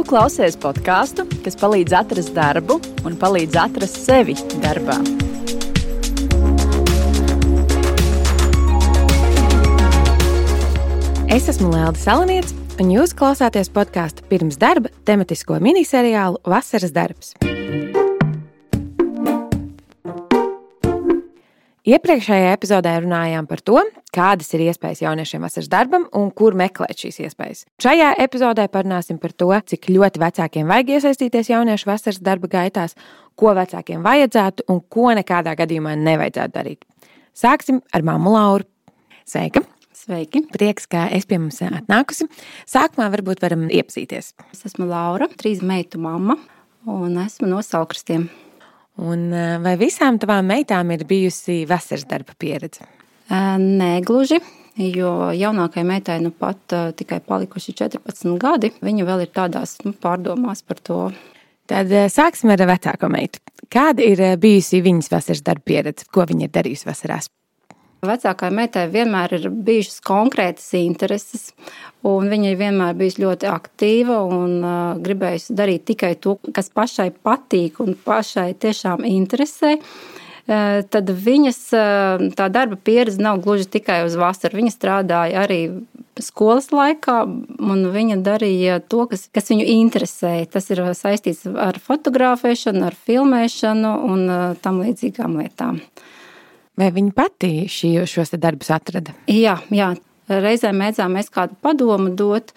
Tu klausies podkāstu, kas palīdz atrast darbu un palīdz atrast sevi darbā. Es esmu Lielda Salaniets, un jūs klausāties podkāstu pirms darba tematisko miniseriālu Vasaras darbs. Iepriekšējā epizodē runājām par to, kādas ir iespējas jauniešiem vasaras darbam un kur meklēt šīs iespējas. Šajā epizodē parunāsim par to, cik ļoti vecākiem vajag iesaistīties jauniešu vasaras darba gaitās, ko vecākiem vajadzētu un ko nekādā gadījumā nevajadzētu darīt. Sāksim ar mammu Lauru. Sveika! Sveiki! Prieks, ka es pie mums atnākusi. Sākumā varbūt varam iepazīties. Es esmu Laura, trīs meitu mamma un esmu no Salkristiem. Un vai visām tavām meitām ir bijusi vasaras darba pieredze? Nē, gluži. Jo jaunākajai meitai nu pat uh, tikai palikuši 14 gadi. Viņa vēl ir tādās nu, pārdomās par to. Tad sāksim ar vecāko meitu. Kāda ir bijusi viņas vasaras darba pieredze? Ko viņa ir darījusi vasarās? Vecākajai meitai vienmēr ir bijušas konkrētas intereses, un viņa ir vienmēr bijusi ļoti aktīva un uh, gribējusi darīt tikai to, kas pašai patīk un pašai tiešām interesē. Uh, tad viņas uh, tā darba pieredze nav gluži tikai uz vasaru. Viņa strādāja arī skolas laikā, un viņa darīja to, kas, kas viņu interesēja. Tas ir saistīts ar fotografēšanu, ar filmēšanu un uh, tam līdzīgām lietām. Vai viņa pati šī, šos darbus atrada? Jā, jā. reizēm mēdzām mēs kādu padomu dot.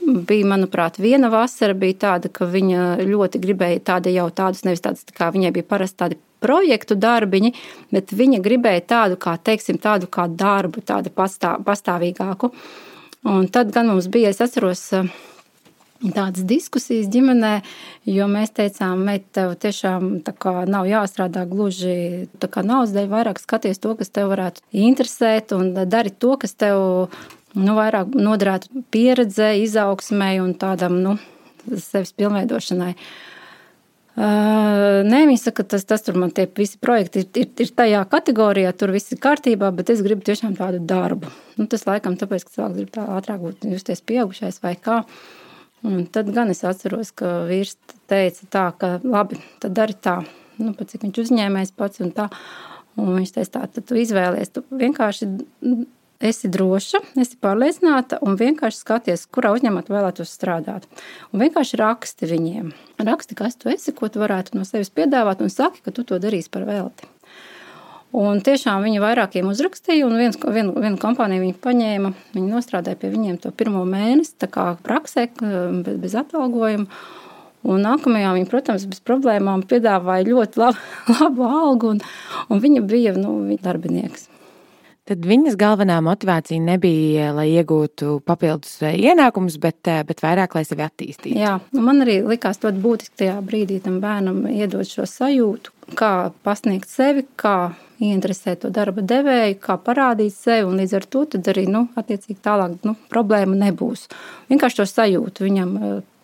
Bija, manuprāt, viena vasara bija tāda, ka viņa ļoti gribēja tādu jau tādus, nevis tādus, tā kā viņai bija parasti tādi projektu darbiņi, bet viņa gribēja tādu, kā, teiksim, tādu kā darbu, tādu pastāv, pastāvīgāku. Un tad gan mums bija, es atceros, tādas diskusijas ģimenē, jo mēs teicām, meit, tev tiešām nav jāstrādā gluži naudas dēļ, vairāk skaties to, kas tev varētu interesēt, un dari to, kas tev nu, vairāk noderētu pieredzē, izaugsmē un tādam nu, sevis pilnveidošanai. Uh, nē, viņi saka, tas, tas tur man tie visi projekti ir, ir, ir tajā kategorijā, tur viss ir kārtībā, bet es gribu tiešām tādu darbu. Nu, tas laikam tāpēc, ka cilvēks grib tā ātrāk būt justies pieaugušais vai kā. Uh, Un tad gan es atceros, ka vīrs teica, tā, ka labi, tad dari tā, nu, pat cik viņš uzņēmējs pats un tā. Un viņš teica, tā, tad tu izvēlies, tu vienkārši esi droša, esi pārliecināta un vienkārši skaties, kurā uzņēmumā vēlētos strādāt. Un vienkārši raksti viņiem. Raksti, kas tu esi, ko tu varētu no sevis piedāvāt, un saki, ka tu to darīsi par velti. Un tiešām viņi vairākiem uzrakstīja, un viens, vienu, vienu kompāniju viņi paņēma. Viņi nostrādāja pie viņiem to pirmo mēnesi, tā kā praksē, bez, bez atalgojuma. Un nākamajā viņa, protams, bez problēmām piedāvāja ļoti labu, labu algu, un, un viņa bija nu, viņa darbinieks. Tad viņas galvenā motivācija nebija, lai iegūtu papildus ienākumus, bet, bet vairāk, lai sevi attīstītu. Jā, nu man arī likās ļoti būtiski tajā brīdī tam bērnam iedot šo sajūtu, kā pasniegt sevi, kā ieinteresēt to darba devēju, kā parādīt sevi, un līdz ar to arī nu, tālāk nu, problēma nebūs. Vienkārši to sajūtu viņam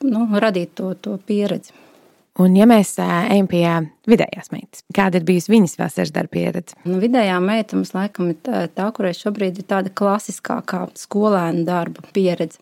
nu, radīt to, to pieredzi. Un, ja mēs ejam pie vidējās meitas, kāda ir bijusi viņas vasaras darba pieredze? Nu, vidējā meita mums laikam ir tā, tā, kurai šobrīd ir tāda klasiskākā skolēna darba pieredze.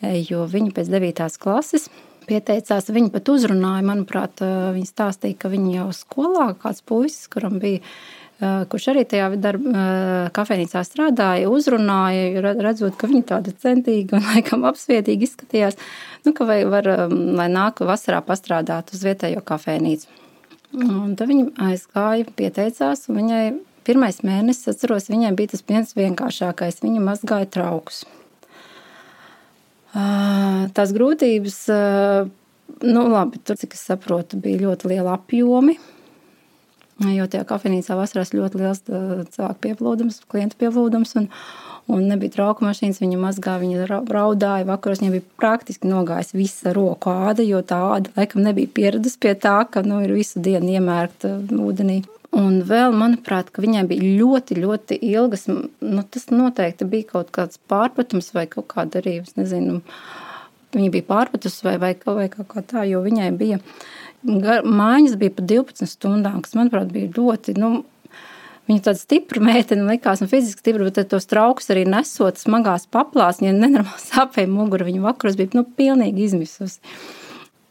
Jo viņa pēc 9. klases pieteicās, viņa pat uzrunāja, manuprāt, viņa stāstīja, ka viņa jau skolā kāds puisis, kuram bija Eh, kurš arī tajā darba, eh, kafejnīcā strādāja, uzrunāja, redzot, ka viņa tāda centīga un laikam apsvietīgi izskatījās, nu, ka vai var, um, lai nāk vasarā pastrādāt uz vietējo kafejnīcu. Un tad viņa aizgāja, pieteicās, un viņai pirmais mēnesis, atceros, viņai bija tas viens vienkāršākais, viņa mazgāja traukus. Ah, tās grūtības, eh, nu labi, tur, cik es saprotu, bija ļoti liela apjomi, Jo tajā kafejnīcā vasarās ļoti liels cilvēku pieplūdums, klientu pieplūdums. Un, un nebija trauku mašīnas, viņa mazgāja, viņa raudāja. Vakaros viņai bija praktiski nogājis visa roku āda, jo tā āda laikam nebija pieradusi pie tā, ka nu, ir visu dienu iemērkta ūdenī. Un vēl, manuprāt, viņai bija ļoti, ļoti ilgas. Nu, tas noteikti bija kaut kāds pārpratums vai kaut kāda arī, es nezinu, viņa bija pārpratusi vai, vai, vai kaut kā tā, jo viņai bija Mājas bija pa 12 stundām, kas, manuprāt, bija ļoti nu, Viņa tāda stipra meitene likās, un fiziski stipra, bet tos traukus arī nesot smagās paplās, viņa nenormāli sāpēja muguru. Viņa vakaros bija nu, pilnīgi izmisusi.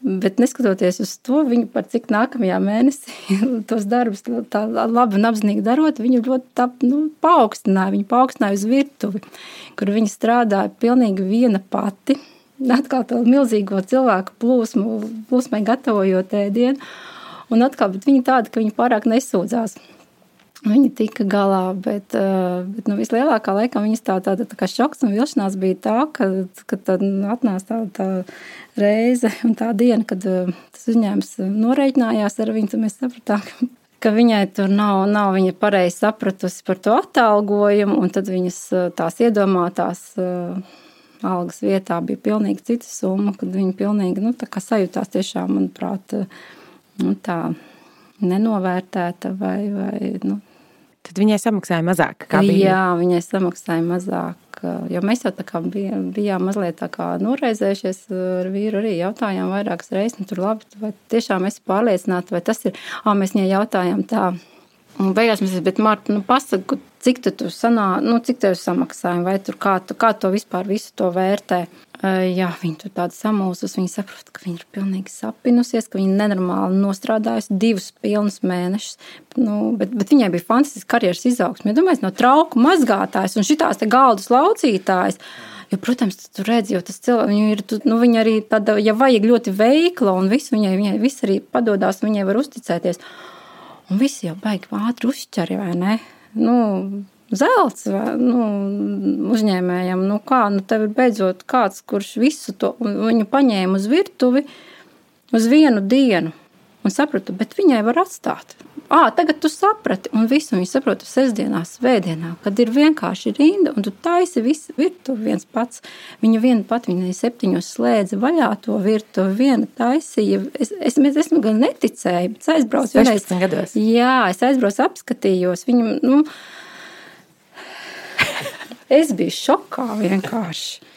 Bet neskatoties uz to, viņa par cik nākamajā mēnesī tos darbus tā labi un apzinīgi darot, viņa ļoti tā, nu, paaugstināja. Viņa paaugstināja uz virtuvi, kur viņa strādāja pilnīgi viena pati. Atkal tādu milzīgo cilvēku plūsmu, plūsmai gatavojot ēdienu. Un atkal, bet viņa tāda, ka viņa pārāk nesūdzās. Viņa tika galā, bet, eh, bet nu, vislielākā laikam viņas tā, tā, tā, kā šoks un vilšanās bija tā, ka, ka tad atnāca tā, tā reize un tā diena, kad eh, tas uzņēmums norēķinājās ar viņu, tad mēs sapratām, ka, ka viņai tur nav, nav viņa pareizi sapratusi par to atalgojumu, un tad viņas eh, tās iedomātās algas vietā bija pilnīgi cita summa, kad viņa pilnīgi, nu, sajūtās tiešām, manuprāt, nu, tā nenovērtēta vai, vai nu, Tad viņai samaksāja mazāk. Jā, viņai samaksāja mazāk. Jo mēs jau tā kā bijām, bijām mazliet tā kā noraizējušies ar vīru. Arī jautājām vairākas reizes, nu, tur labi, vai tiešām esi pārliecināta, vai tas ir. Ā, mēs viņai jautājām tā. Un beigās mēs teicām, Marta, nu, pasaka, cik tu tur sanā, nu, cik tev samaksāja, vai tur kā, tu, kā to vispār visu to vērtē. Jā, viņa tur tāda samulsus. Viņa saprot, ka viņa ir pilnīgi sapinusies, ka viņa nenormāli nostrādājusi divus pilnus mēnešus. Nu, bet, bet viņai bija fantastiska karjeras izaugsme. Ja domāju, no trauku mazgātājs un šitās te galdus laucītājs. Jo, protams, tu redzi, jo tas cilvēks ir, nu, viņa arī tāda, ja vajag ļoti veikla un visu, viņai, viņai viss arī padodas, viņai var uzticēties. Un visi jau baigi ātri uzķeri, vai ne? Nu, zelts nu, uzņēmējam. Nu, kā, nu, tev ir beidzot kāds, kurš visu to viņu paņēma uz virtuvi uz vienu dienu. Un sapratu, bet viņai var atstāt. À, tagad tu saprati, un visu viņa saprota sestdienā, svētdienā, kad ir vienkārši rinda, un tu taisi visu virtuvi viens pats. Viņa viena pati, viņai septiņos slēdza vaļā to virtuvi, viena taisīja. Es, es, es esmu gan neticēju, bet aizbraucu vienreiz. Gados. Jā, es aizbraucu, apskatījos. Viņa, nu, Es biju šokā vienkārši.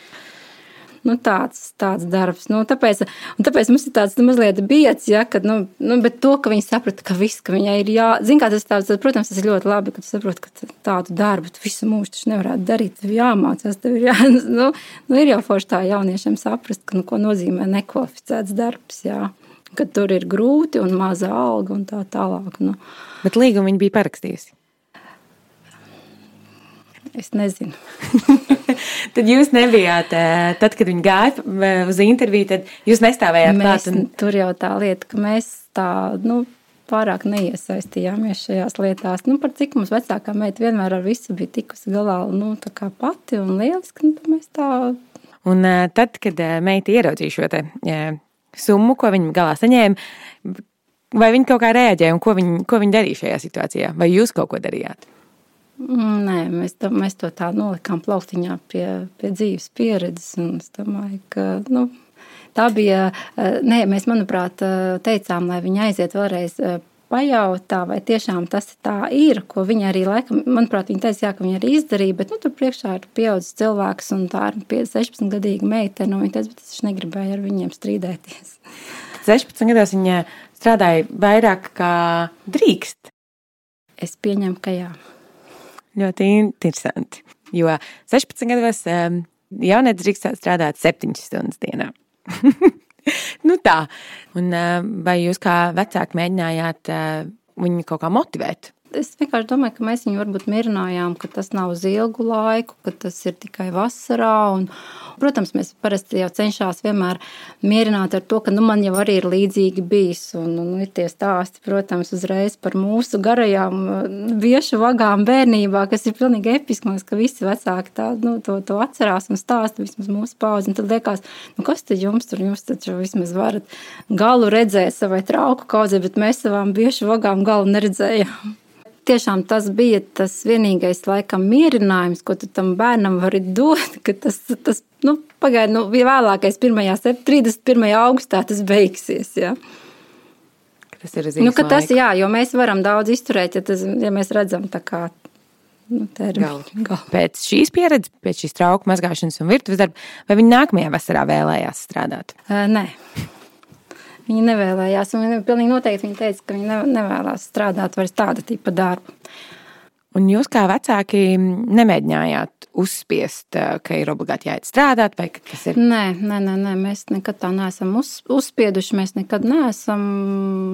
Nu, tāds, tāds darbs. Nu, tāpēc, tāpēc mums ir tāds nu, mazliet biets, ja, kad, nu, nu, bet to, ka viņi saprata, ka viss, ka viņai ir jā, zin, kā tas tāds, protams, tas ir ļoti labi, ka tu saproti, ka tādu darbu tu visu mūžu taču nevarētu darīt, tev jāmācās, tev ir jā, nu, nu, ir jau forši tā jauniešiem saprast, ka, nu, ko nozīmē nekvalificēts darbs, jā, ka tur ir grūti un maza alga un tā tālāk. Nu. Bet līgumu viņi bija parakstījusi. Es nezinu. tad jūs nebijāt, tad, kad viņi gāja uz interviju, tad jūs nestāvējāt klāt. Un... Tur jau tā lieta, ka mēs tā, nu, pārāk neiesaistījāmies šajās lietās. Nu, par cik mums vecākā meita vienmēr ar visu bija tikusi galā, nu, tā kā pati un lieliski, nu, mēs tā. Un tad, kad meita ieraudzīja šo te summu, ko viņa galā saņēma, vai viņa kaut kā reaģēja un ko viņa, ko viņa darīja šajā situācijā? Vai jūs kaut ko darījāt? Nē, mēs to, mēs to tā nolikām plauktiņā pie, pie dzīves pieredzes. Es domāju, ka nu, tā bija. Eh, nē, mēs, manuprāt, eh, teicām, lai viņi aiziet vēlreiz eh, pajautā, vai tiešām tas tā ir, ko viņa arī laikam, manuprāt, viņa teica, jā, ka viņa arī izdarīja, bet nu, tur priekšā ir pieaudzis cilvēks un tā ir 16 gadīga meitene, un viņa teica, bet es negribēju ar viņiem strīdēties. 16 gados viņa strādāja vairāk kā drīkst. Es pieņemu, ka jā. Ļoti interesanti. Jo 16 gados jaunietis drīkst strādāt 7 stundas dienā. nu tā. Un, vai jūs kā vecāki mēģinājāt viņu kaut kā motivēt? Es vienkārši domāju, ka mēs viņu varbūt mierinājām, ka tas nav uz ilgu laiku, ka tas ir tikai vasarā. Un, protams, mēs parasti jau cenšamies vienmēr mierināt ar to, ka nu, man jau arī ir līdzīgi bijis. Un, un ir tie stāsti, protams, uzreiz par mūsu garajām viešu vagām bērnībā, kas ir pilnīgi episki. Man liekas, ka visi vecāki tā, nu, to, to atcerās un stāsta vismaz mūsu paudzi. Tad liekas, nu, kas tad jums tur, jums taču vismaz varat galu redzēt savai trauku kaudzē, bet mēs savām viešu vagām galu neredzējām tiešām tas bija tas vienīgais, laikam, mierinājums, ko tu tam bērnam vari dot. Tas, tas nu, pagaidi, nu, vēlākais 1. 31. augustā tas beigsies. Ja. Tas ir nu, tas, jā, jo mēs varam daudz izturēt, ja, tas, ja mēs redzam tā kā. Nu, Gal. Gal. Pēc šīs pieredzes, pēc šīs trauku mazgāšanas un virtuves darba, vai viņi nākamajā vasarā vēlējās strādāt? Uh, nē. Viņa nevēlējās, un viņa pilnīgi noteikti viņa teica, ka viņa nevēlas strādāt vairs tāda tipa darbu. Un jūs kā vecāki nemēģinājāt uzspiest, eh, ka ir obligāti jāiet strādāt, vai kas ir? Nē, nē, nē, nē mēs nekad tā neesam uz, uzspieduši. Mēs nekad neesam.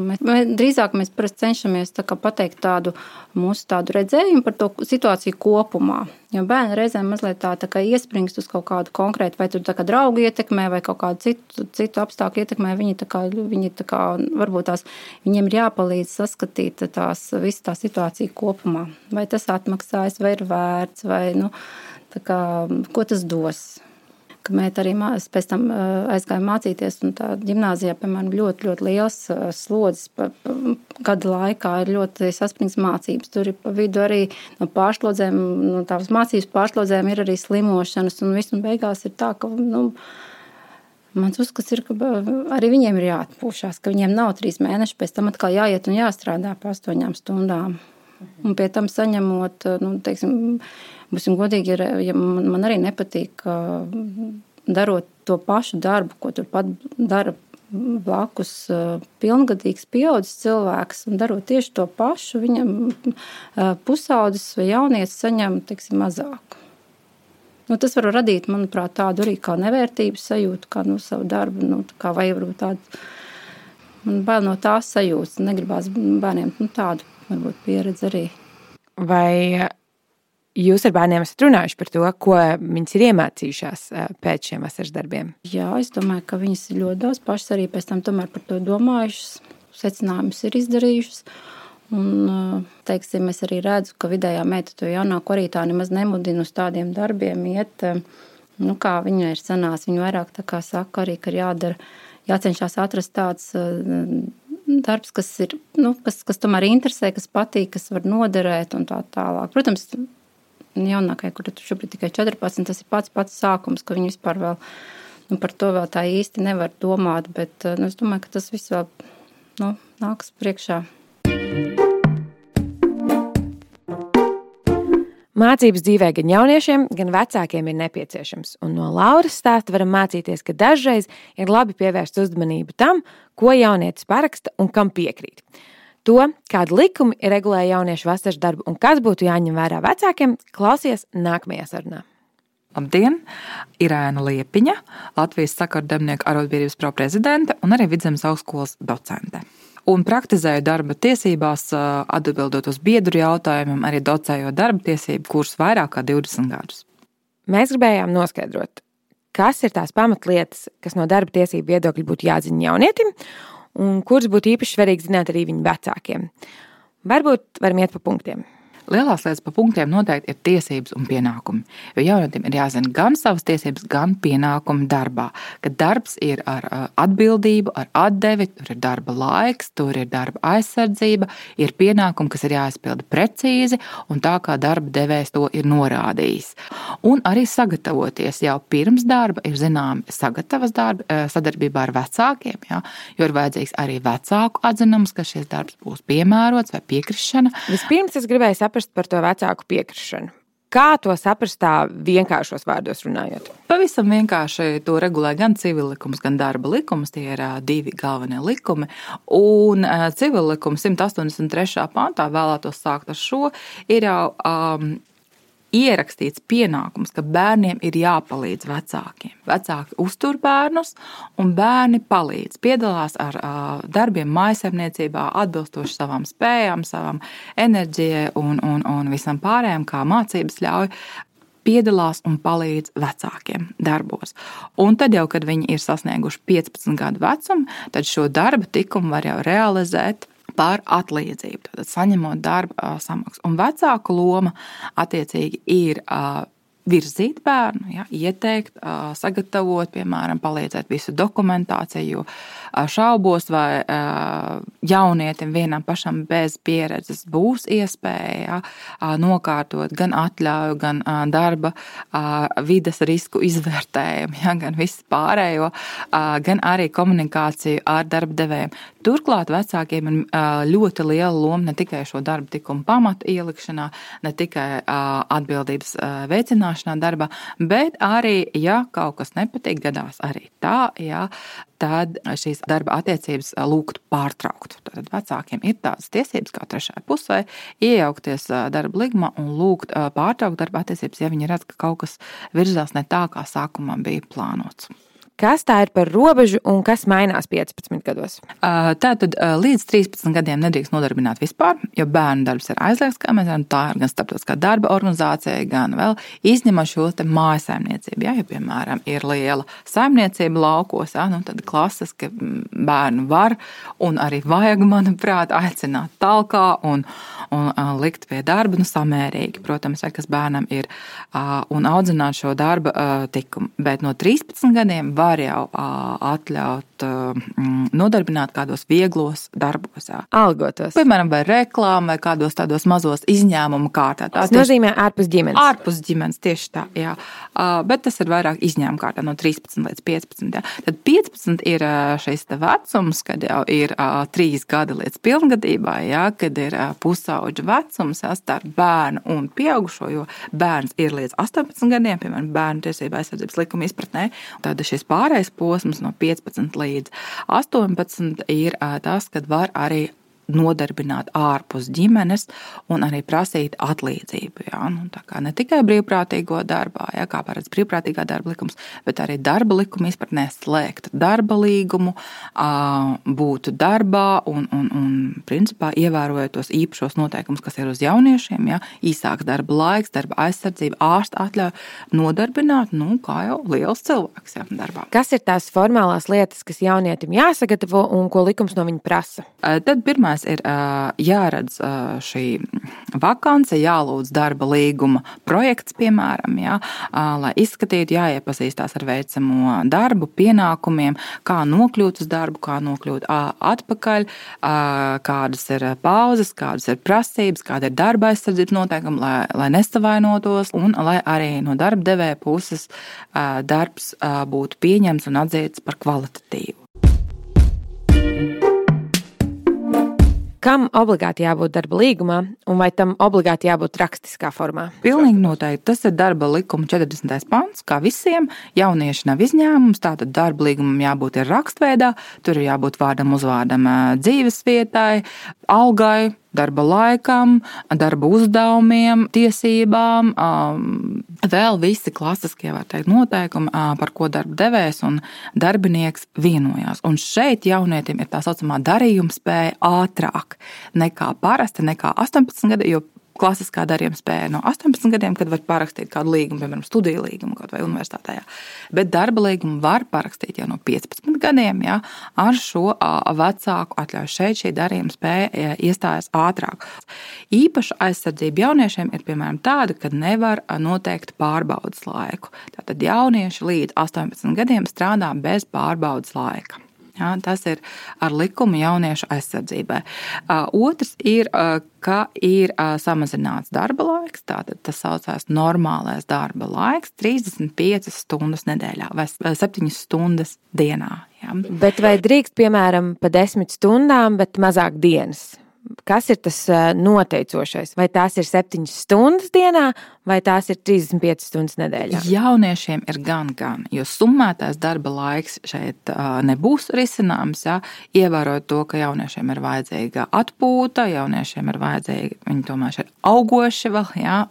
Mēs, mēs, drīzāk mēs cenšamies tā pateikt tādu mūsu tādu redzējumu par to situāciju kopumā. Jo bērni reizēm mazliet tā, tā kā iespringst uz kaut kādu konkrētu, vai tur draugu ietekmē, vai kaut kādu citu, citu apstākļu ietekmē. Viņi, kā, viņi kā, varbūt tās, viņiem ir jāpalīdz saskatīt tās, visu tā situāciju kopumā. Vai tas atmaksājas, vai ir vērts, vai nu, kā, ko tas dos ka meita arī mās, pēc tam aizgāja mācīties. Tā gimnājā, piemēram, ļoti, ļoti liels slodzes gada laikā ir ļoti saspringts mācības. Tur ir pa vidu arī no pārslodzēm, no tās mācības pārslodzēm ir arī slimošanas. Un viss un beigās ir tā, ka. Nu, Mans uzskats ir, ka arī viņiem ir jāatpūšas, ka viņiem nav trīs mēneši, pēc tam atkal jāiet un jāstrādā pa astoņām stundām. Un pie tam saņemot, nu, teiksim, Būsim godīgi, ir, ja man arī nepatīk, darot to pašu darbu, ko turpat dara blakus pilngadīgs, pieaugušs cilvēks, un darot tieši to pašu, viņam pusaudzis vai jaunietis saņem teiksim, mazāk. Nu, tas var radīt, manuprāt, tādu arī kā nevērtības sajūtu, kā nu, savu darbu, nu, kā vai varbūt tādu. Man bail no tās sajūtas, negribās bērniem nu, tādu varbūt pieredzi arī. Vai Jūs ar bērniem esat runājuši par to, ko viņas ir iemācījušās eh, pēc šiem vasaras darbiem. Jā, es domāju, ka viņas ir ļoti daudz pašas arī pēc tam par to domājušas, secinājumus ir izdarījušas. Un, eh, teiksim, es arī redzu, ka vidējā meita to jaunāko arī tā nemaz nemudina uz tādiem darbiem iet. Eh, nu, kā viņa ir sanāca, viņa vairāk tā kā saka arī, ka ir jādara, jācenšas atrast tāds darbs, kas ir, nu, kas, kas tomēr interesē, kas patīk, kas var noderēt un tā tālāk. Protams, jaunākajai, kur tur šobrīd tikai 14, tas ir pats pats sākums, ka viņi vispār vēl nu, par to vēl tā īsti nevar domāt. Bet nu, es domāju, ka tas viss vēl nu, nāks priekšā. Mācības dzīvē gan jauniešiem, gan vecākiem ir nepieciešams. Un no Lauras stāsta varam mācīties, ka dažreiz ir labi pievērst uzmanību tam, ko jaunietis paraksta un kam piekrīt. To, kāda likuma ir regulēja jauniešu vasaras darbu un kas būtu jāņem vērā vecākiem, klausies nākamajā sarunā. Labdien! Ir Ēna Liepiņa, Latvijas sakardarbnieku arotbiedrības pro-prezidente un arī Vidzemes augstskolas docente. Un praktizēju darba tiesībās, atbildot uz biedru jautājumiem, arī docējot darba tiesību kursus vairāk kā 20 gadus. Mēs gribējām noskaidrot, kas ir tās pamatlietas, kas no darba tiesību viedokļa būtu jāzina jaunietim, un kurus būtu īpaši svarīgi zināt arī viņu vecākiem. Varbūt varam iet pa punktiem. Lielās lietas pa punktiem noteikti ir tiesības un pienākumi. Jo jaunatiem ir jāzina gan savas tiesības, gan pienākumi darbā. Kad darbs ir ar atbildību, ar atdevi, tur ir darba laiks, tur ir darba aizsardzība, ir pienākumi, kas ir jāizpilda precīzi un tā, kā darba devējs to ir norādījis. Un arī sagatavoties jau pirms darba ir zināmi sagatavas darbi sadarbībā ar vecākiem, ja, jo ir vajadzīgs arī vecāku atzinums, ka šis darbs būs piemērots vai piekrišana. Vispirms es gribēju saprast, saprast par to vecāku piekrišanu? Kā to saprast tā vienkāršos vārdos runājot? Pavisam vienkārši to regulē gan civil likums, gan darba likums. Tie ir divi galvenie likumi. Un civil likums 183. pantā vēlētos sākt ar šo. Ir jau um, ierakstīts pienākums, ka bērniem ir jāpalīdz vecākiem. Vecāki uztur bērnus, un bērni palīdz, piedalās ar darbiem mājsaimniecībā, atbilstoši savām spējām, savam enerģijai un, un, un visam pārējiem, kā mācības ļauj. Piedalās un palīdz vecākiem darbos. Un tad, jau, kad viņi ir sasnieguši 15 gadu vecumu, tad šo darba likumu var jau realizēt par atlīdzību, tad saņemot darba samaksu. Un vecāku loma attiecīgi ir virzīt bērnu, ja, ieteikt, sagatavot, piemēram, palīdzēt visu dokumentāciju, šaubos, vai jaunietim vienam pašam bez pieredzes būs iespēja nokārtot gan atļauju, gan darba vides risku izvērtējumu, ja, gan visu pārējo, gan arī komunikāciju ar darba devējiem. Turklāt vecākiem ir ļoti liela loma ne tikai šo darba tikumu pamatu ielikšanā, ne tikai atbildības veicināšanā darbā, bet arī, ja kaut kas nepatīk, gadās arī tā, ja tad šīs darba attiecības lūgt pārtraukt. Tad vecākiem ir tādas tiesības kā trešajai pusē iejaukties darba līgumā un lūgt pārtraukt darba attiecības, ja viņi redz, ka kaut kas virzās ne tā, kā sākumā bija plānots. Kas tā ir par robežu un kas mainās 15 gados? Tātad līdz 13 gadiem nedrīkst nodarbināt vispār, jo bērnu darbs ir aizliegts, kā mēs zinām, tā ir gan starptautiskā darba organizācija, gan vēl izņemot šo mājsaimniecību. Ja, ja, piemēram, ir liela saimniecība laukos, ja, nu, tad klasiski bērnu var un arī vajag, manuprāt, aicināt talkā un, un likt pie darba nu, samērīgi, protams, ja, kas bērnam ir, un audzināt šo darba tikumu. Bet no 13 gadiem var var jau atļaut nodarbināt kādos vieglos darbos. Algotos. Piemēram, vai reklāmā, vai kādos tādos mazos izņēmumu kārtā. Tas nozīmē ārpus ģimenes. Ārpus ģimenes, tieši tā. Jā. Bet tas ir vairāk izņēmumu kārtā no 13 līdz 15. Jā. Tad 15 ir šis vecums, kad jau ir 3 gadi līdz pilngadībai, jā, kad ir pusauģa vecums jā, starp bērnu un pieaugušo, jo bērns ir līdz 18 gadiem, piemēram, bērnu tiesība aizsardzības likuma izpratnē. Tad šis pār pārējais posms no 15 līdz 18 ir tas, kad var arī nodarbināt ārpus ģimenes un arī prasīt atlīdzību. Jā. Nu, ne tikai brīvprātīgo darbā, jā, kā paredz brīvprātīgā darba likums, bet arī darba likuma izpratnē slēgt darba līgumu, būt darbā un, un, un principā ievērojot tos īpašos noteikumus, kas ir uz jauniešiem. Jā. Īsāks darba laiks, darba aizsardzība, ārsta atļauj nodarbināt, nu, kā jau liels cilvēks jā, darbā. Kas ir tās formālās lietas, kas jaunietim jāsagatavo un ko likums no viņa prasa? Tad pirmā pirmais ir jāredz šī vakance, jālūdz darba līguma projekts, piemēram, jā, lai izskatītu, jāiepazīstās ar veicamo darbu, pienākumiem, kā nokļūt uz darbu, kā nokļūt atpakaļ, kādas ir pauzes, kādas ir prasības, kāda ir darba aizsardzības noteikumi, lai, lai nesavainotos un lai arī no darba devēja puses darbs būtu pieņemts un atzīts par kvalitatīvu. Kam obligāti jābūt darba līgumā, un vai tam obligāti jābūt rakstiskā formā? Pilnīgi noteikti. Tas ir darba likuma 40. pants, kā visiem. Jaunieši nav izņēmums. Tātad darba līgumam jābūt rakstveidā, tur ir jābūt vārdam, uzvārdam, dzīves vietai, algai, darba laikam, darba uzdevumiem, tiesībām, vēl visi klasiskie teikt, noteikumi, par ko darba devējs un darbinieks vienojās. Un šeit jaunietim ir tā saucamā darījuma spēja ātrāk nekā parasti, nekā 18 gadi, jo klasiskā darījuma spēja no 18 gadiem, kad var parakstīt kādu līgumu, piemēram, studiju līgumu kaut vai universitātē. Jā. Bet darba līgumu var parakstīt jau no 15 gadiem, jā, ar šo vecāku atļauju. Šeit šī darījuma spēja iestājas ātrāk. Īpaša aizsardzība jauniešiem ir piemēram tāda, ka nevar noteikt pārbaudas laiku. Tātad jaunieši līdz 18 gadiem strādā bez pārbaudas laika. Ja, tas ir ar likumu jauniešu aizsardzībai. Otrs ir, ka ir samazināts darba laiks. Tātad tas saucās normālais darba laiks - 35 stundas nedēļā vai 7 stundas dienā. Ja. Bet vai drīkst, piemēram, pa 10 stundām, bet mazāk dienas? Kas ir tas noteicošais? Vai tās ir 7 stundas dienā, vai tās ir 35 stundas nedēļā? Jauniešiem ir gan, gan, jo summētais darba laiks šeit nebūs risināms. Ja? Ievērojot to, ka jauniešiem ir vajadzīga atpūta, jauniešiem ir vajadzīgi, viņi tomēr ir augoši vēl, ja?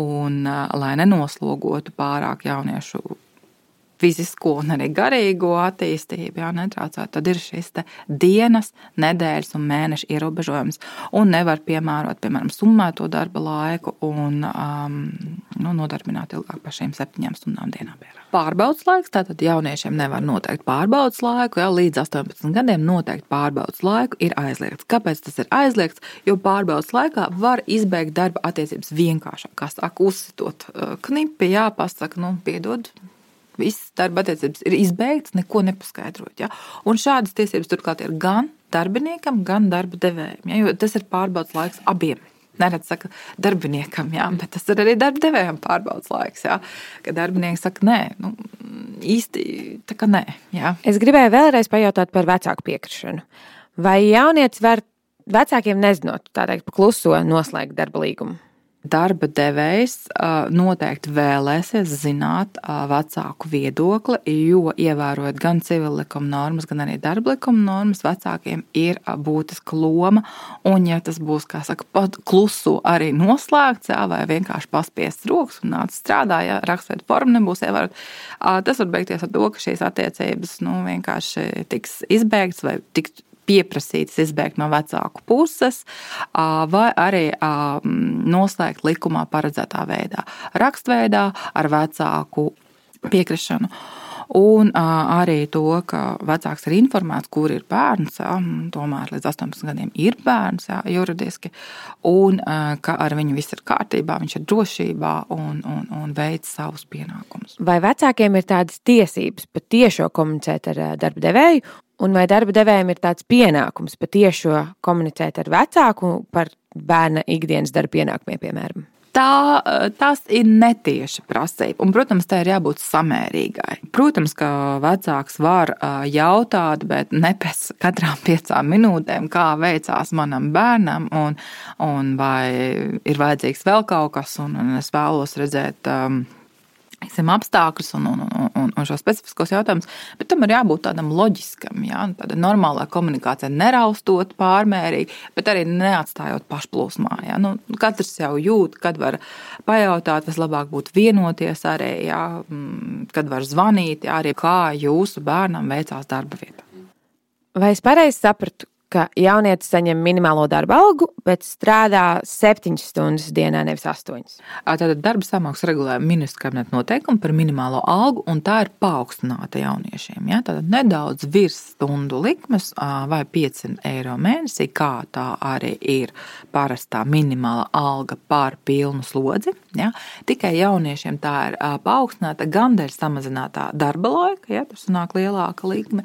un lai nenoslogotu pārāk jauniešu fizisko un arī garīgo attīstību, jā, netraucēt, tad ir šis dienas, nedēļas un mēneša ierobežojums. Un nevar piemērot, piemēram, summēto darba laiku un um, nu, nodarbināt ilgāk par šīm septiņām stundām dienā. Pārbaudas laiks, tātad jauniešiem nevar noteikt pārbaudas laiku, jau līdz 18 gadiem noteikt pārbaudas laiku ir aizliegts. Kāpēc tas ir aizliegts? Jo pārbaudas laikā var izbeigt darba attiecības vienkāršāk, kā saka, uzsitot uh, knipi, jāpasaka, nu, piedod, Viss darba attiecības ir izbeigts, neko nepaskaidrot. Ja? Un šādas tiesības turklāt ir gan darbiniekam, gan darba devējam. Ja? Jo tas ir pārbaudas laiks abiem. Neredz, saka, darbiniekam, jā, bet tas ir arī darba devējam pārbaudas laiks. Jā, kad darbinieks saka, nē, nu, īsti tā kā nē. Jā. Es gribēju vēlreiz pajautāt par vecāku piekrišanu. Vai jaunietis var vecākiem nezinot, tā teikt, kluso noslēgt darba līgumu? Darba devējs noteikti vēlēsies zināt vecāku viedokli, jo ievērojot gan civil likuma normas, gan arī darba likuma normas, vecākiem ir būtiska loma. Un, ja tas būs, kā saka, klusu arī noslēgts, jā, vai vienkārši paspiests rokas un nāc strādā, ja rakstveida forma nebūs ievērota, tas var beigties ar to, ka šīs attiecības nu, vienkārši tiks izbeigts vai tiks pieprasīts izbēgt no vecāku puses, vai arī noslēgt likumā paredzētā veidā, rakstveidā ar vecāku piekrišanu. Un arī to, ka vecāks ir informēts, kur ir bērns. Jā, tomēr līdz 18 gadiem ir bērns jā, juridiski, un ka ar viņu viss ir kārtībā, viņš ir drošībā un, un, un veic savus pienākumus. Vai vecākiem ir tādas tiesības patiešo komunicēt ar darba devēju, Un vai darba devējiem ir tāds pienākums patiešo komunicēt ar vecāku par bērna ikdienas darba pienākumiem, piemēram? Tā, tas ir netieša prasība. Un, protams, tā ir jābūt samērīgai. Protams, ka vecāks var jautāt, bet ne pēc katrām piecām minūtēm, kā veicās manam bērnam, un, un vai ir vajadzīgs vēl kaut kas, un, un es vēlos redzēt. Um, teiksim, apstākļus un, un, un, un šo specifiskos jautājumus, bet tam ir jābūt tādam loģiskam, jā, tāda normālā komunikācija, neraustot pārmērīgi, bet arī neatstājot pašplūsmā. Jā. Nu, katrs jau jūt, kad var pajautāt, vislabāk būtu vienoties arī, jā, mm, kad var zvanīt, jā, arī kā jūsu bērnam veicās darba vietā. Vai es pareizi sapratu, ka jaunietis saņem minimālo darba algu, bet strādā 7 stundas dienā, nevis 8. Tātad darba samaksa regulē ministra kabineta noteikumi par minimālo algu, un tā ir paaugstināta jauniešiem. Ja? Tātad nedaudz virs stundu likmes vai 5 eiro mēnesī, kā tā arī ir parastā minimāla alga par pilnu slodzi. Ja? Tikai jauniešiem tā ir paaugstināta gan dēļ samazinātā darba laika, ja tas nāk lielāka likme,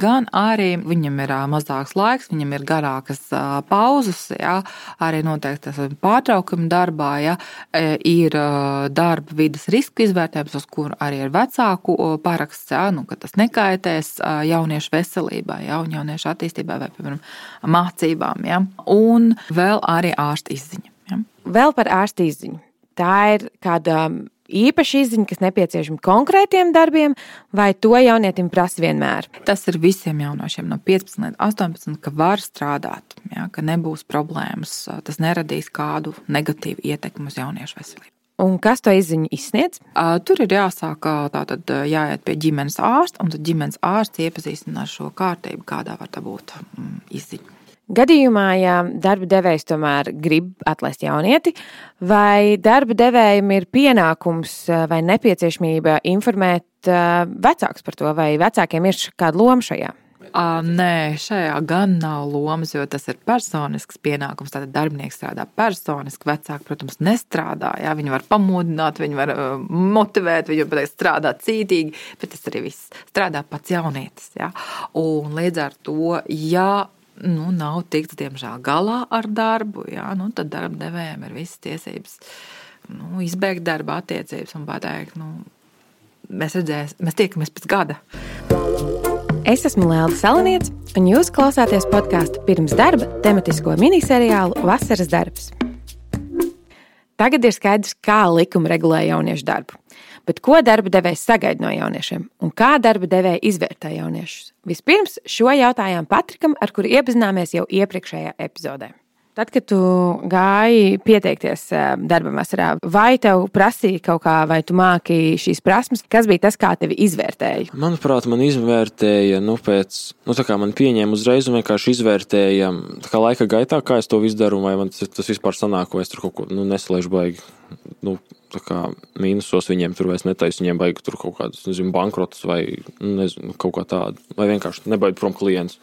gan arī viņam ir mazāks laiks laiks, viņam ir garākas pauzes, ja, arī noteikti pārtraukumi darbā, ja, ir darba vidas riska izvērtējums, uz kuru arī ir vecāku paraksts, ja, nu, ka tas nekaitēs jauniešu veselībai, ja, un jauniešu attīstībai vai, piemēram, mācībām. Ja, un vēl arī ārsta izziņa. Ja. Vēl par ārsta izziņu. Tā ir kāda īpaša izziņa, kas nepieciešama konkrētiem darbiem, vai to jaunietim prasa vienmēr? Tas ir visiem jauniešiem no 15 līdz 18, ka var strādāt, ja, ka nebūs problēmas, tas neradīs kādu negatīvu ietekmi uz jauniešu veselību. Un kas to izziņu izsniedz? Tur ir jāsāk tātad jāiet pie ģimenes ārsta, un tad ģimenes ārsts iepazīstina ar šo kārtību, kādā var būt mm, izziņa. Gadījumā, ja darba devējs tomēr grib atlaist jaunieti, vai darba devējiem ir pienākums eh, vai nepieciešamība informēt eh, vecākus par to, vai vecākiem ir kāda loma šajā? À, nē, šajā gan nav lomas, jo tas ir personisks pienākums. Tātad darbinieks strādā personiski, vecāki, protams, nestrādā. Jā, viņi var pamudināt, viņi var motivēt, viņi var strādāt cītīgi, bet tas arī viss strādā pats jaunietis. Jā. Un līdz ar to, ja nu, nav tikts, diemžēl, galā ar darbu, jā, nu, tad darba devējiem ir visas tiesības nu, izbeigt darba attiecības un pateikt, nu, mēs redzēsim, mēs tiekamies pēc gada. Es esmu Lēlda Salaniets, un jūs klausāties podkāstu pirms darba tematisko miniseriālu Vasaras darbs. Tagad ir skaidrs, kā likuma regulē jauniešu darbu. Bet ko darba devējs sagaida no jauniešiem un kā darba devēja izvērtē jauniešus? Vispirms šo jautājumu Patrikam, ar kuru iepazināmies jau iepriekšējā epizodē. Tad, kad tu gāji pieteikties eh, darbam vasarā, vai tev prasīja kaut kā, vai tu māki šīs prasmes, kas bija tas, kā tevi izvērtēja? Manuprāt, man izvērtēja, nu, pēc, nu, tā kā man pieņēma uzreiz un vienkārši izvērtēja, kā laika gaitā, kā es to visu daru, vai man tas, tas vispār sanāk, vai es tur kaut ko, nu, nesalēšu baigi. Nu, kā, mīnusos viņiem tur vairs netaisa. Viņiem vajag tur kaut kādus nezinu, bankrotus vai nezinu, kaut kā tādu. Vai vienkārši nebaid prom klients.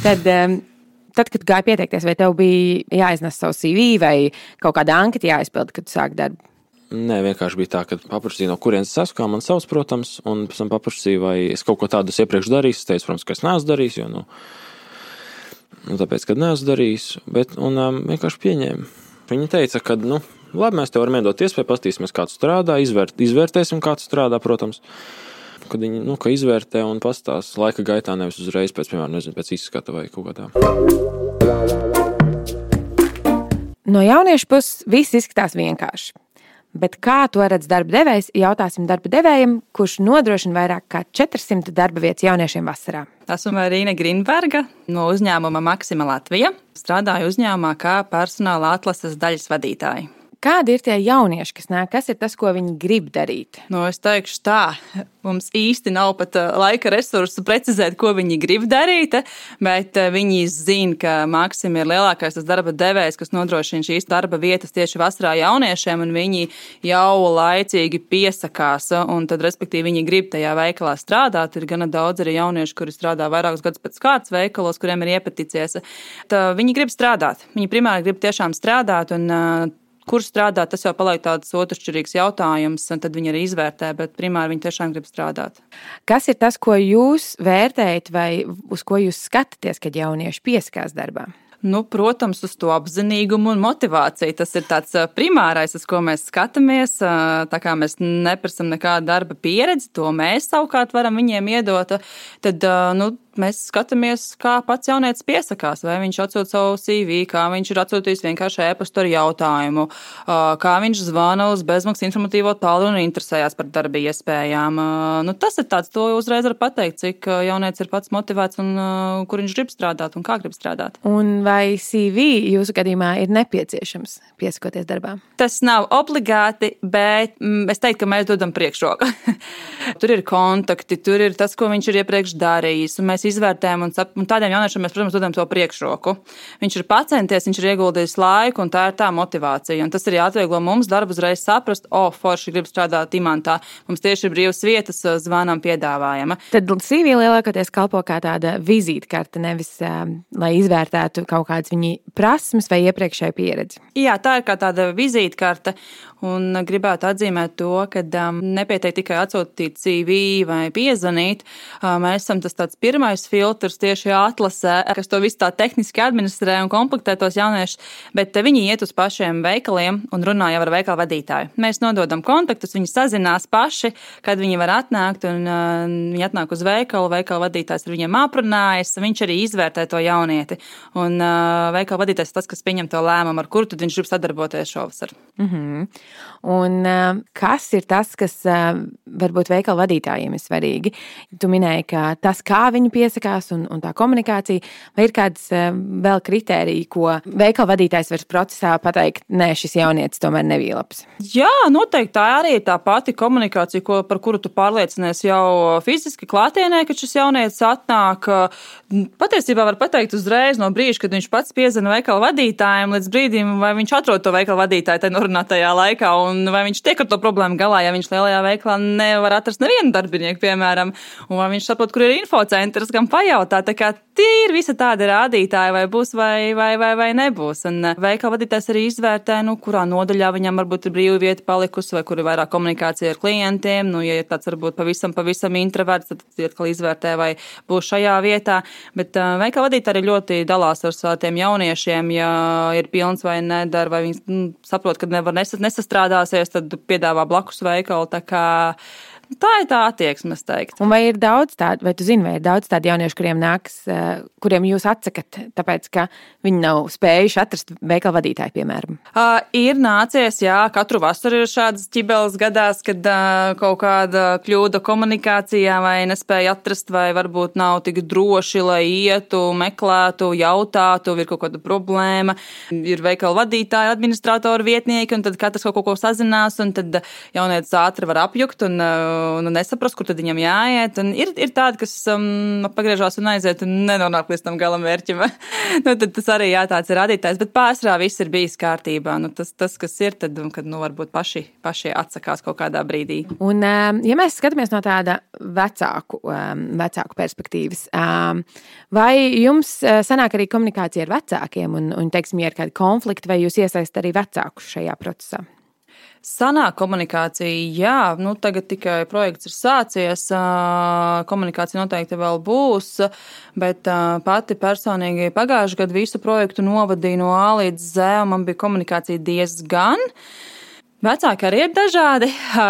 Tad, tad, kad gāja pieteikties, vai tev bija jāiznes savu CV vai kaut kāda anketa jāizpilda, kad sāki darbu? Nē, vienkārši bija tā, ka paprasīja, no kurienes es esmu, kā man sauc, protams, un pēc tam paprasīja, vai es kaut ko tādu iepriekš darīju. Es teicu, protams, ka es neesmu darījis, jo, nu, nu tāpēc, ka neesmu darījis, bet, un um, vienkārši pieņēmu. Viņa teica, ka, nu, labi, mēs tev varam iedot iespēju, paskatīsimies, kā tu strādā, izvērt, izvērtēsim, kā tu strādā, protams. Kad viņi nu, izvērtē un pastāsta laika gaitā, nevis uzreiz pēc, piemēram, nezinu, pēc izskata vai kaut kā tāda. No jauniešu puses viss izskatās vienkārši. Bet kā to redz darba devējs, jautāsim darba devējam, kurš nodrošina vairāk kā 400 darba vietas jauniešiem vasarā. Esmu Marīna Grīnberga no uzņēmuma Maxima Latvija. Strādāju uzņēmumā kā personāla atlases daļas vadītāja. Kādi ir tie jaunieši, kas nāk? Kas ir tas, ko viņi grib darīt? Nu, es teikšu, tā, mums īsti nav pat laika resursu precizēt, ko viņi grib darīt, bet viņi zina, ka Maksim ir lielākais darba devējs, kas nodrošina šīs darba vietas tieši vasarā jauniešiem, un viņi jau laicīgi piesakās, tad, respektīvi, viņi grib tajā veikalā strādāt. Ir gana daudz arī jauniešu, kuri strādā vairākus gadus pēc kārtas veikalos, kuriem ir iepaticies. Tā, viņi grib strādāt. Viņi primāri grib tiešām strādāt, un uh, kur strādāt, tas jau paliek tāds otršķirīgs jautājums, un tad viņi arī izvērtē, bet primāri viņi tiešām grib strādāt. Kas ir tas, ko jūs vērtējat vai uz ko jūs skatāties, kad jaunieši pieskās darbā? Nu, protams, uz to apzinīgumu un motivāciju. Tas ir tāds primārais, uz ko mēs skatāmies. Tā kā mēs neprasām nekādu darba pieredzi, to mēs savukārt varam viņiem iedot. Tad, nu, mēs skatāmies, kā pats jaunietis piesakās, vai viņš atsūta savu CV, kā viņš ir atsūtījis vienkārši e-pastu ar jautājumu, kā viņš zvana uz bezmaksas informatīvo tālu un interesējās par darba iespējām. Nu, tas ir tāds, to uzreiz var pateikt, cik jaunietis ir pats motivēts un kur viņš grib strādāt un kā grib strādāt. Un vai CV jūsu gadījumā ir nepieciešams piesakoties darbā? Tas nav obligāti, bet mm, es teiktu, ka mēs dodam priekšroku. tur ir kontakti, tur ir tas, ko viņš ir iepriekš darījis. Mēs izvērtējam, un, un tādiem jauniešiem mēs, protams, dodam to priekšroku. Viņš ir pacenties, viņš ir ieguldījis laiku, un tā ir tā motivācija. Un tas arī atvieglo mums darbu uzreiz saprast, o, oh, forši grib strādāt imantā. Mums tieši ir brīvas vietas, zvanām piedāvājama. Tad CV lielākoties kalpo kā tāda vizītkarte, nevis lai izvērtētu kaut kādas viņa prasmes vai iepriekšēju pieredzi. Jā, tā ir kā tāda vizītkarte. Un gribētu atzīmēt to, ka um, nepietiek tikai atsūtīt CV vai piezvanīt. Uh, mēs esam tas tāds pirmais filtrs tieši atlasē, kas to visu tā tehniski administrē un komplektē tos jauniešus, bet viņi iet uz pašiem veikaliem un runā jau ar veikalu vadītāju. Mēs nododam kontaktus, viņi sazinās paši, kad viņi var atnākt, un uh, viņi atnāk uz veikalu, veikalu vadītājs ar viņiem aprunājas, viņš arī izvērtē to jaunieti. Un uh, veikalu vadītājs tas, kas pieņem to lēmumu, ar kuru viņš grib sadarboties šovasar. Mm -hmm. Un kas ir tas, kas varbūt veikala vadītājiem ir svarīgi? Tu minēji, ka tas, kā viņi piesakās un, un tā komunikācija, vai ir kādas vēl kritērija, ko veikala vadītājs var procesā pateikt, nē, šis jaunietis tomēr nebija labs? Jā, noteikti tā arī ir tā pati komunikācija, ko, par kuru tu pārliecinies jau fiziski klātienē, kad šis jaunietis atnāk. Patiesībā var pateikt uzreiz no brīža, kad viņš pats piezina veikala vadītājiem, līdz brīdim, vai viņš atrod to veikala vadītāju tajā norunātajā laikā un vai viņš tiek ar to problēmu galā, ja viņš lielajā veiklā nevar atrast nevienu darbinieku, piemēram, un vai viņš saprot, kur ir infocentrs, gan pajautāt. Tā kā ir visi tādi rādītāji, vai būs vai, vai, vai, vai nebūs. Un eh, veikala vadītājs arī izvērtē, nu, kurā nodaļā viņam varbūt ir brīva vieta palikusi, vai kur ir vairāk komunikācija ar klientiem. Nu, ja ir tāds varbūt pavisam, pavisam introverts, tad atkal izvērtē, vai būs šajā vietā. Bet uh, veikala vadītāji arī ļoti dalās ar saviem jauniešiem, ja ir pilns vai nedara, vai viņi nu, saprot, ka nevar nesastrādāt nestrādāsies, tad piedāvā blakus veikalu. Tā ir tā attieksme, es teiktu. Un vai ir daudz tādu, vai tu zini, vai ir daudz tādu jauniešu, kuriem nāks, eh, kuriem jūs atsakat, tāpēc, ka viņi nav spējuši atrast veikalu vadītāju, piemēram? Uh, ir nācies, jā, katru vasaru ir šādas ķibeles gadās, kad uh, kaut kāda kļūda komunikācijā vai nespēja atrast, vai varbūt nav tik droši, lai ietu, meklētu, jautātu, ir kaut kāda problēma. Ir veikalu vadītāji, administratori, vietnieki, un tad katrs kaut ko sazinās, un tad jaunietis ātri var apjukt. Un, uh, un nesaprast, kur tad viņam jāiet. Un ir, ir tādi, kas um, pagriežās un aiziet un nenonāk līdz tam galam mērķim. nu, tad tas arī jā, tāds ir radītājs, bet pārsvarā viss ir bijis kārtībā. Nu, tas, tas, kas ir, tad, kad nu, varbūt paši, paši atsakās kaut kādā brīdī. Un, um, ja mēs skatāmies no tāda vecāku, um, vecāku perspektīvas, um, vai jums uh, sanāk arī komunikācija ar vecākiem un, un teiksim, ja ir kādi konflikti, vai jūs iesaistat arī vecākus šajā procesā? Sanāk komunikācija, jā, nu tagad tikai projekts ir sācies, komunikācija noteikti vēl būs, bet pati personīgi pagājušajā gadā visu projektu novadīju no A līdz Z, un man bija komunikācija diezgan. Vecāki arī ir dažādi.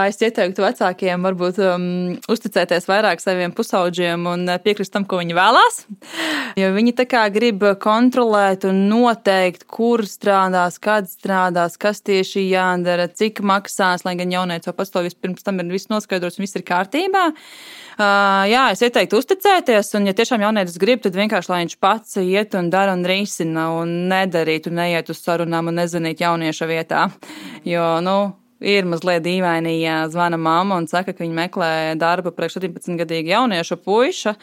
Es ieteiktu vecākiem varbūt um, uzticēties vairāk saviem pusauģiem un piekrist tam, ko viņi vēlās. Jo viņi tā kā grib kontrolēt un noteikt, kur strādās, kad strādās, kas tieši jādara, cik maksās, lai gan jaunieci jau pats to vispirms tam ir viss noskaidrots un viss ir kārtībā. Jā, es ieteiktu uzticēties, un, ja tiešām jaunietis grib, tad vienkārši lai viņš pats iet un dara un risina, un nedarīt, un neiet uz sarunām un nezvanīt jaunieša vietā. Jo, nu, ir mazliet dīvaini, ja zvana mamma un saka, ka viņa meklē darbu priekš 17-gadīga jaunieša puiša,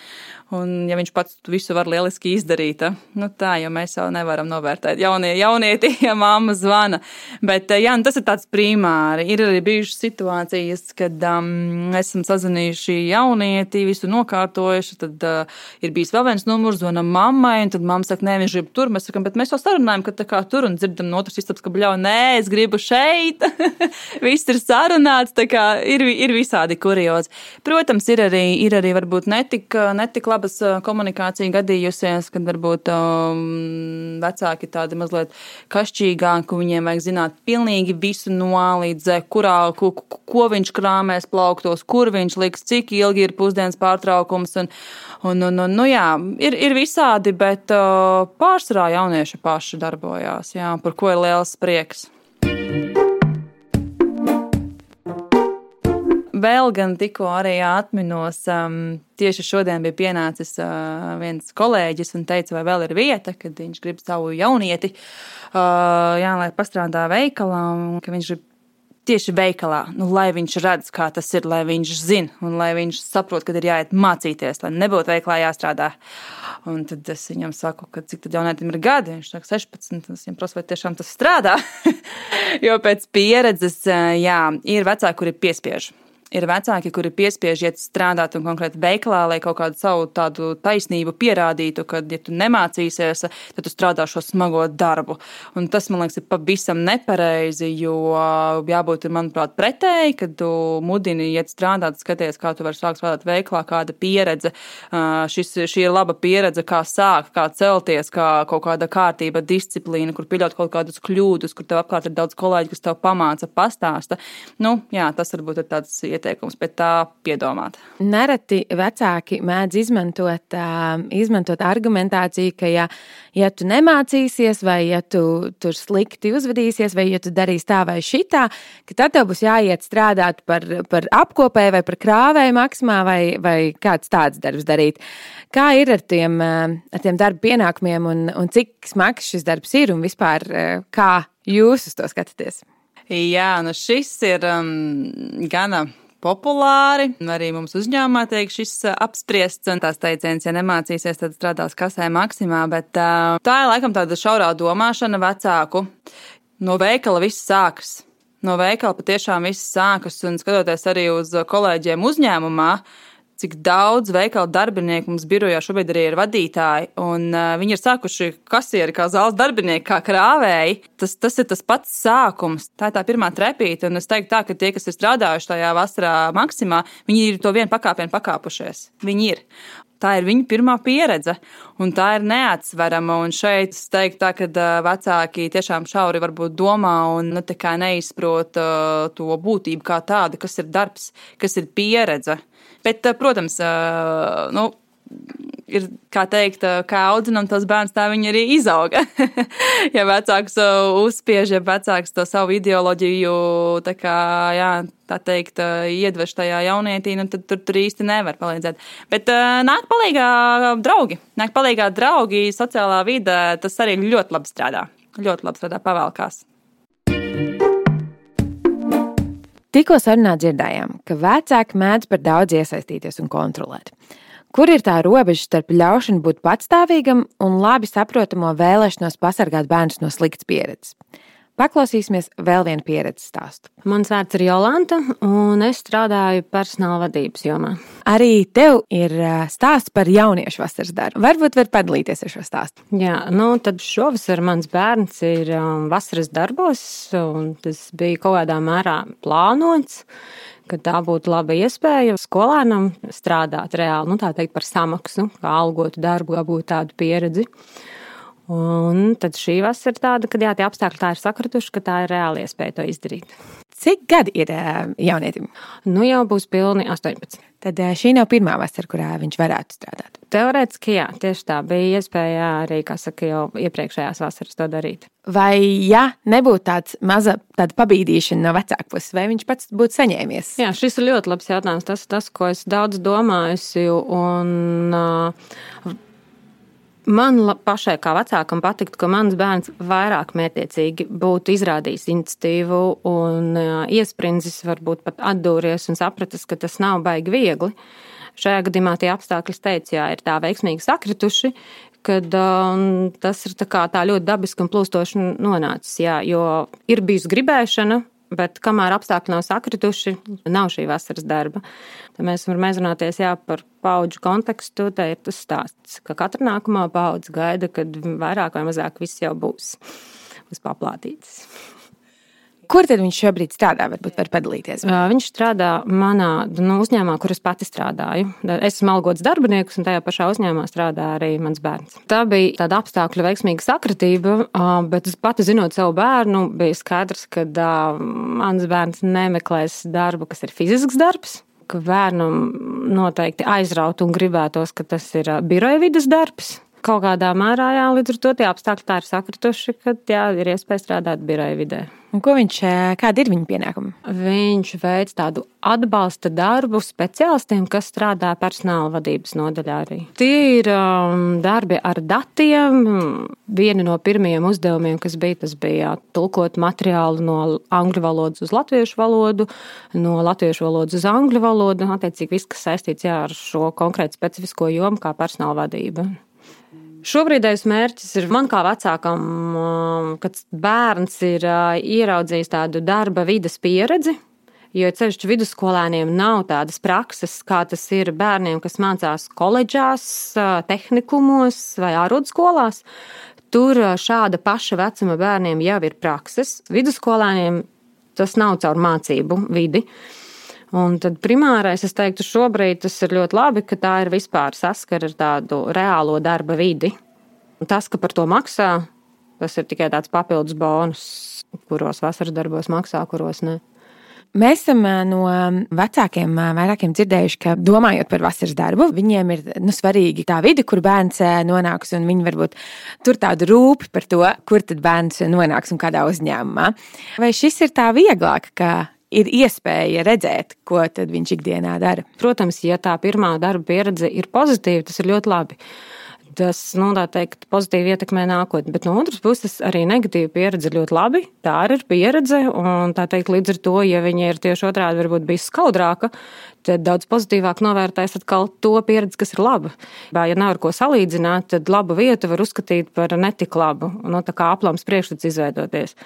Un, ja viņš pats visu var lieliski izdarīt, nu tā, jo mēs jau nevaram novērtēt jaunie, jaunieti, ja mamma zvana. Bet jā, nu tas ir tāds primāri. Ir arī bijušas situācijas, kad um, esam sazinājuši jaunieti, visu nokārtojuši. Tad uh, ir bijis vēl viens numurs, zvanam mammai, un tad mamma saka, nē, viņš grib tur. Mēs sakām, bet mēs jau sarunājam, ka tā kā tur un dzirdam no otras istabas, ka bļauj, nē, es gribu šeit. Viss ir sarunāts, tā kā ir, ir visādi kuriozi. Protams, ir arī, ir arī varbūt netik, netik labas komunikācija gadījusies, kad varbūt um, vecāki tādi mazliet kašķīgāki, viņiem vajag zināt pilnīgi visu no līdz, kurā, ko, ko viņš krāmēs plauktos, kur viņš liks, cik ilgi ir pusdienas pārtraukums. Un, un, un, un, nu, jā, ir, ir visādi, bet uh, pārsvarā jaunieši paši darbojās, jā, par ko ir liels prieks. Vēl gan tikko arī atminos, um, tieši šodien bija pienācis uh, viens kolēģis un teica, vai vēl ir vieta, kad viņš grib savu jaunieti, uh, jā, lai pastrādā veikalā, un ka viņš grib tieši veikalā, nu, lai viņš redz, kā tas ir, lai viņš zina, un lai viņš saprot, ka ir jāiet mācīties, lai nebūtu veikalā jāstrādā. Un tad es viņam saku, ka cik tad jaunietim ir gadi. Viņš saka, 16. Es viņam prasu, vai tiešām tas strādā. jo pēc pieredzes, jā, ir vecāki, kuri piespiež ir vecāki, kuri piespiež iet strādāt un konkrēti veikalā, lai kaut kādu savu tādu taisnību pierādītu, ka, ja tu nemācīsies, tad tu strādā šo smago darbu. Un tas, man liekas, ir pavisam nepareizi, jo jābūt, manuprāt, pretēji, kad tu mudini iet strādāt, skaties, kā tu vari sākt strādāt veikalā, kāda pieredze. Šis, šī ir laba pieredze, kā sākt, kā celties, kā kaut kāda kārtība, disciplīna, kur pieļaut kaut kādus kļūdus, kur tev apkārt ir daudz kolēģi, kas tev pamāca, pastāsta. Nu, jā, tas varbūt ir tāds ieteikums, bet tā piedomāt. Nereti vecāki mēdz izmantot, izmantot argumentāciju, ka, ja, ja tu nemācīsies, vai ja tu tur slikti uzvedīsies, vai ja tu darīsi tā vai šitā, tad tev būs jāiet strādāt par, par apkopēju vai par krāvēju maksmā, vai, vai kāds tāds darbs darīt. Kā ir ar tiem, ar tiem darba pienākumiem, un, un cik smags šis darbs ir, un vispār kā jūs uz to skatāties? Jā, nu šis ir um, gana populāri. Arī mums uzņēmumā tiek šis uh, apspriests un tās teiciens, ja nemācīsies, tad strādās kasē maksimā, bet uh, tā ir laikam tāda šaurā domāšana vecāku. No veikala viss sākas. No veikala patiešām viss sākas, un skatoties arī uz kolēģiem uzņēmumā, cik daudz veikalu darbinieku mums birojā šobrīd arī ir vadītāji. Un, uh, viņi ir sākuši kasieri kā zāles darbinieki, kā krāvēji. Tas, tas ir tas pats sākums. Tā ir tā pirmā trepīte. Un es teiktu, tā, ka tie, kas ir strādājuši tajā vasarā maksimā, viņi ir to vienu pakāpienu pakāpušies. Viņi ir. Tā ir viņa pirmā pieredze, un tā ir neatsverama. Un šeit es teiktu, tā, ka vecāki tiešām šauri varbūt domā un nu, neizprot uh, to būtību kā tādu, kas ir darbs, kas ir pieredze. Bet, eh, protams, eh, nu, ir, kā teikt, eh, kā audzinām tos bērns, tā viņi arī izauga. ja vecāks uzspiež, ja vecāks to savu ideoloģiju, tā kā, jā, tā teikt, iedveš tajā jaunietī, nu, tad tur, tur īsti nevar palīdzēt. Bet nāk palīgā draugi, nāk palīgā draugi sociālā vidē, tas arī ļoti labi strādā. Ļoti labi strādā pavēlkās. Tikko sarunā dzirdējām, ka vecāki mēdz par daudz iesaistīties un kontrolēt. Kur ir tā robeža starp ļaušanu būt patstāvīgam un labi saprotamo vēlēšanos pasargāt bērnus no sliktas pieredzes? Paklausīsimies vēl vienu pieredzes stāstu. Mans vārds ir Jolanta, un es strādāju personāla vadības jomā. Arī tev ir stāsts par jauniešu vasaras darbu. Varbūt var padalīties ar šo stāstu. Jā, nu tad šovasar mans bērns ir um, vasaras darbos, un tas bija kaut kādā mērā plānots ka tā būtu laba iespēja skolēnam strādāt reāli, nu, tā teikt, par samaksu, kā algotu darbu, gūt tādu pieredzi. Un tad šī vasara ir tāda, ka jā, tie apstākļi tā ir sakrituši, ka tā ir reāli iespēja to izdarīt. Cik gadi ir jaunietim? Nu jau būs pilni 18. Tad šī nav pirmā vasara, kurā viņš varētu strādāt. Teorētiski, jā, tieši tā bija iespēja arī, kā saka, jau iepriekšējās vasaras to darīt. Vai, ja nebūtu tāds maza tāda pabīdīšana no vecāka puses, vai viņš pats būtu saņēmies? Jā, šis ir ļoti labs jautājums. Tas ir tas, ko es daudz domājusi. Un, uh, Man pašai, kā vecākam, patiktu, ka mans bērns vairāk mērķiecīgi būtu izrādījis iniciatīvu un iesprindzis, varbūt pat atdūries un sapratis, ka tas nav baigi viegli. Šajā gadījumā tie apstākļi, teicu, jā, ir tā veiksmīgi sakrituši, kad um, tas ir tā, tā ļoti dabiski un plūstoši nonācis. Jā, jo ir bijusi gribēšana, Bet kamēr apstākļi nav sakrituši, nav šī vasaras darba. Tad mēs varam aizrunāties jā, par paudžu kontekstu. Tā ir tas stāsts, ka katra nākamā paudze gaida, kad vairāk vai mazāk viss jau būs uz paplātītas. Kur tad viņš šobrīd strādā? Varbūt var padalīties. Viņš strādā manā nu, uzņēmumā, kur es pati strādāju. Es esmu algots darbinieks, un tajā pašā uzņēmumā strādā arī mans bērns. Tā bija tāda apstākļu veiksmīga sakritība, bet es pati zinot savu bērnu, bija skaidrs, ka mans bērns nemeklēs darbu, kas ir fizisks darbs ka bērnam noteikti aizrautu un gribētos, ka tas ir biroja vidas darbs. Kaut kādā mērā, jā, līdz ar to tie apstākļi tā ir sakrituši, ka jā, ir iespēja strādāt biroja vidē. Un ko viņš, kādi ir viņa pienākumi? Viņš veic tādu atbalsta darbu speciālistiem, kas strādā personāla vadības nodaļā arī. Tie ir um, darbi ar datiem. Viena no pirmajiem uzdevumiem, kas bija, tas bija tulkot materiālu no angļu valodas uz latviešu valodu, no latviešu valodas uz angļu valodu. Attiecīgi viss, kas saistīts jā, ar šo konkrētu specifisko jomu, kā personāla vadība. Šobrīdējais mērķis ir man kā vecākam, kad bērns ir ieraudzījis tādu darba vidas pieredzi. Jo ceļš vidusskolēniem nav tādas prakses, kā tas ir bērniem, kas mācās koledžās, tehnikumos vai ārodskolās. Tur šāda paša vecuma bērniem jau ir prakses. Vidusskolēniem tas nav caur mācību vidi. Uh, Un tad primārais, es teiktu, šobrīd tas ir ļoti labi, ka tā ir vispār saskara ar tādu reālo darba vidi. Un tas, ka par to maksā, tas ir tikai tāds papildus bonus, kuros vasaras darbos maksā, kuros ne. Mēs esam no vecākiem vairākiem dzirdējuši, ka domājot par vasaras darbu, viņiem ir nu, svarīgi tā vide, kur bērns nonāks, un viņi varbūt tur tādu rūpi par to, kur tad bērns nonāks un kādā uzņēmumā. Vai šis ir tā vieglāk, ka ir iespēja redzēt, ko viņš ikdienā dara. Protams, ja tā pirmā darba pieredze ir pozitīva, tas ir ļoti labi tas, nu, tā teikt, pozitīvi ietekmē nākotni. Bet no otras puses, arī negatīva pieredze ļoti labi. Tā ir pieredze, un tā teikt, līdz ar to, ja viņa ir tieši otrādi, varbūt bijis skaudrāka, tad daudz pozitīvāk novērtēs atkal to pieredzi, kas ir laba. Ja nav ar ko salīdzināt, tad labu vietu var uzskatīt par netik labu, nu, tā kā aplams priekšstats izveidoties.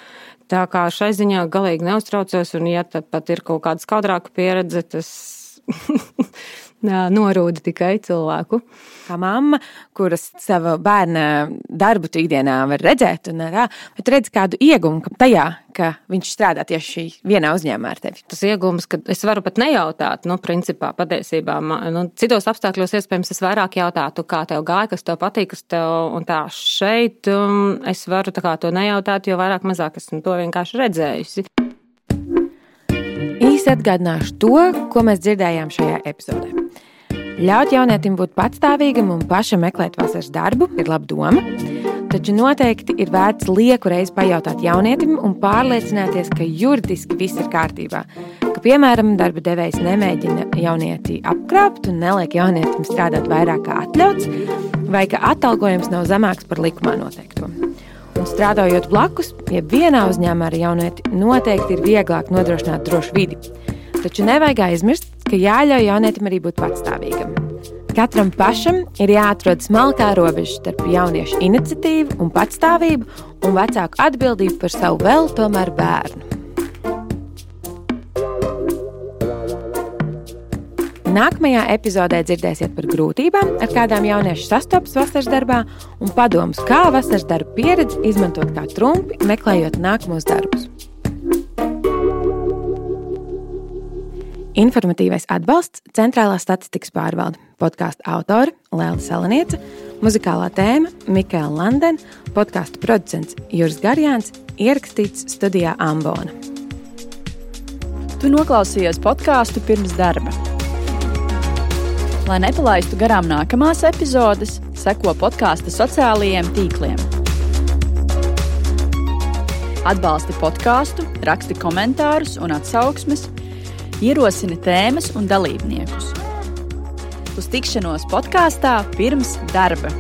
Tā kā šai ziņā galīgi neuztraucos, un ja pat ir kaut kāda skaudrāka pieredze, tas norūda tikai cilvēku. Kā mamma, kuras savu bērnu darbu ikdienā var redzēt, un bet redz kādu ieguvumu tajā, ka viņš strādā tieši vienā uzņēmumā ar tevi. Tas iegūms, ka es varu pat nejautāt, nu, principā, patiesībā, nu, citos apstākļos iespējams es vairāk jautātu, kā tev gāja, kas tev patīk, kas tev, un tā šeit um, es varu tā kā to nejautāt, jo vairāk mazāk esmu to vienkārši redzējusi. Īsi atgādināšu to, ko mēs dzirdējām šajā epizodē. Ļaut jaunietim būt patstāvīgam un pašam meklēt vasaras darbu ir laba doma. Taču noteikti ir vērts lieku reizi pajautāt jaunietim un pārliecināties, ka juridiski viss ir kārtībā. Ka, piemēram, darba devējs nemēģina jaunieti apkrāpt un neliek jaunietim strādāt vairāk kā atļauts, vai ka atalgojums nav zemāks par likumā noteikto. Un strādājot blakus, ja vienā uzņēmumā ar jaunieti, noteikti ir vieglāk nodrošināt drošu vidi. Taču nevajag aizmirst, ka jāļauj jaunietim arī būt patstāvīgam. Katram pašam ir jāatrod smalkā robeža starp jauniešu iniciatīvu un patstāvību un vecāku atbildību par savu vēl tomēr bērnu. Nākamajā epizodē dzirdēsiet par grūtībām, ar kādām jaunieši sastopas vasaras darbā, un padomus, kā vasaras darba pieredzi izmantot kā trumpi, meklējot nākamos darbus. Informatīvais atbalsts Centrālā statistikas pārvalde, podkāstu autori Lēla Salaniece Muzikālā tēma Mikls Landens, podkāstu producents Juris Garjāns, ierakstīts studijā Ambona. Tu noklausījies podkāstu pirms darba. Lai nepalaistu garām nākamās epizodes, seko podkāstu sociālajiem tīkliem. Atbalsti podkāstu, raksti komentārus un atsauksmes, ierosini tēmas un dalībniekus. Uz tikšanos podkāstā pirms darba!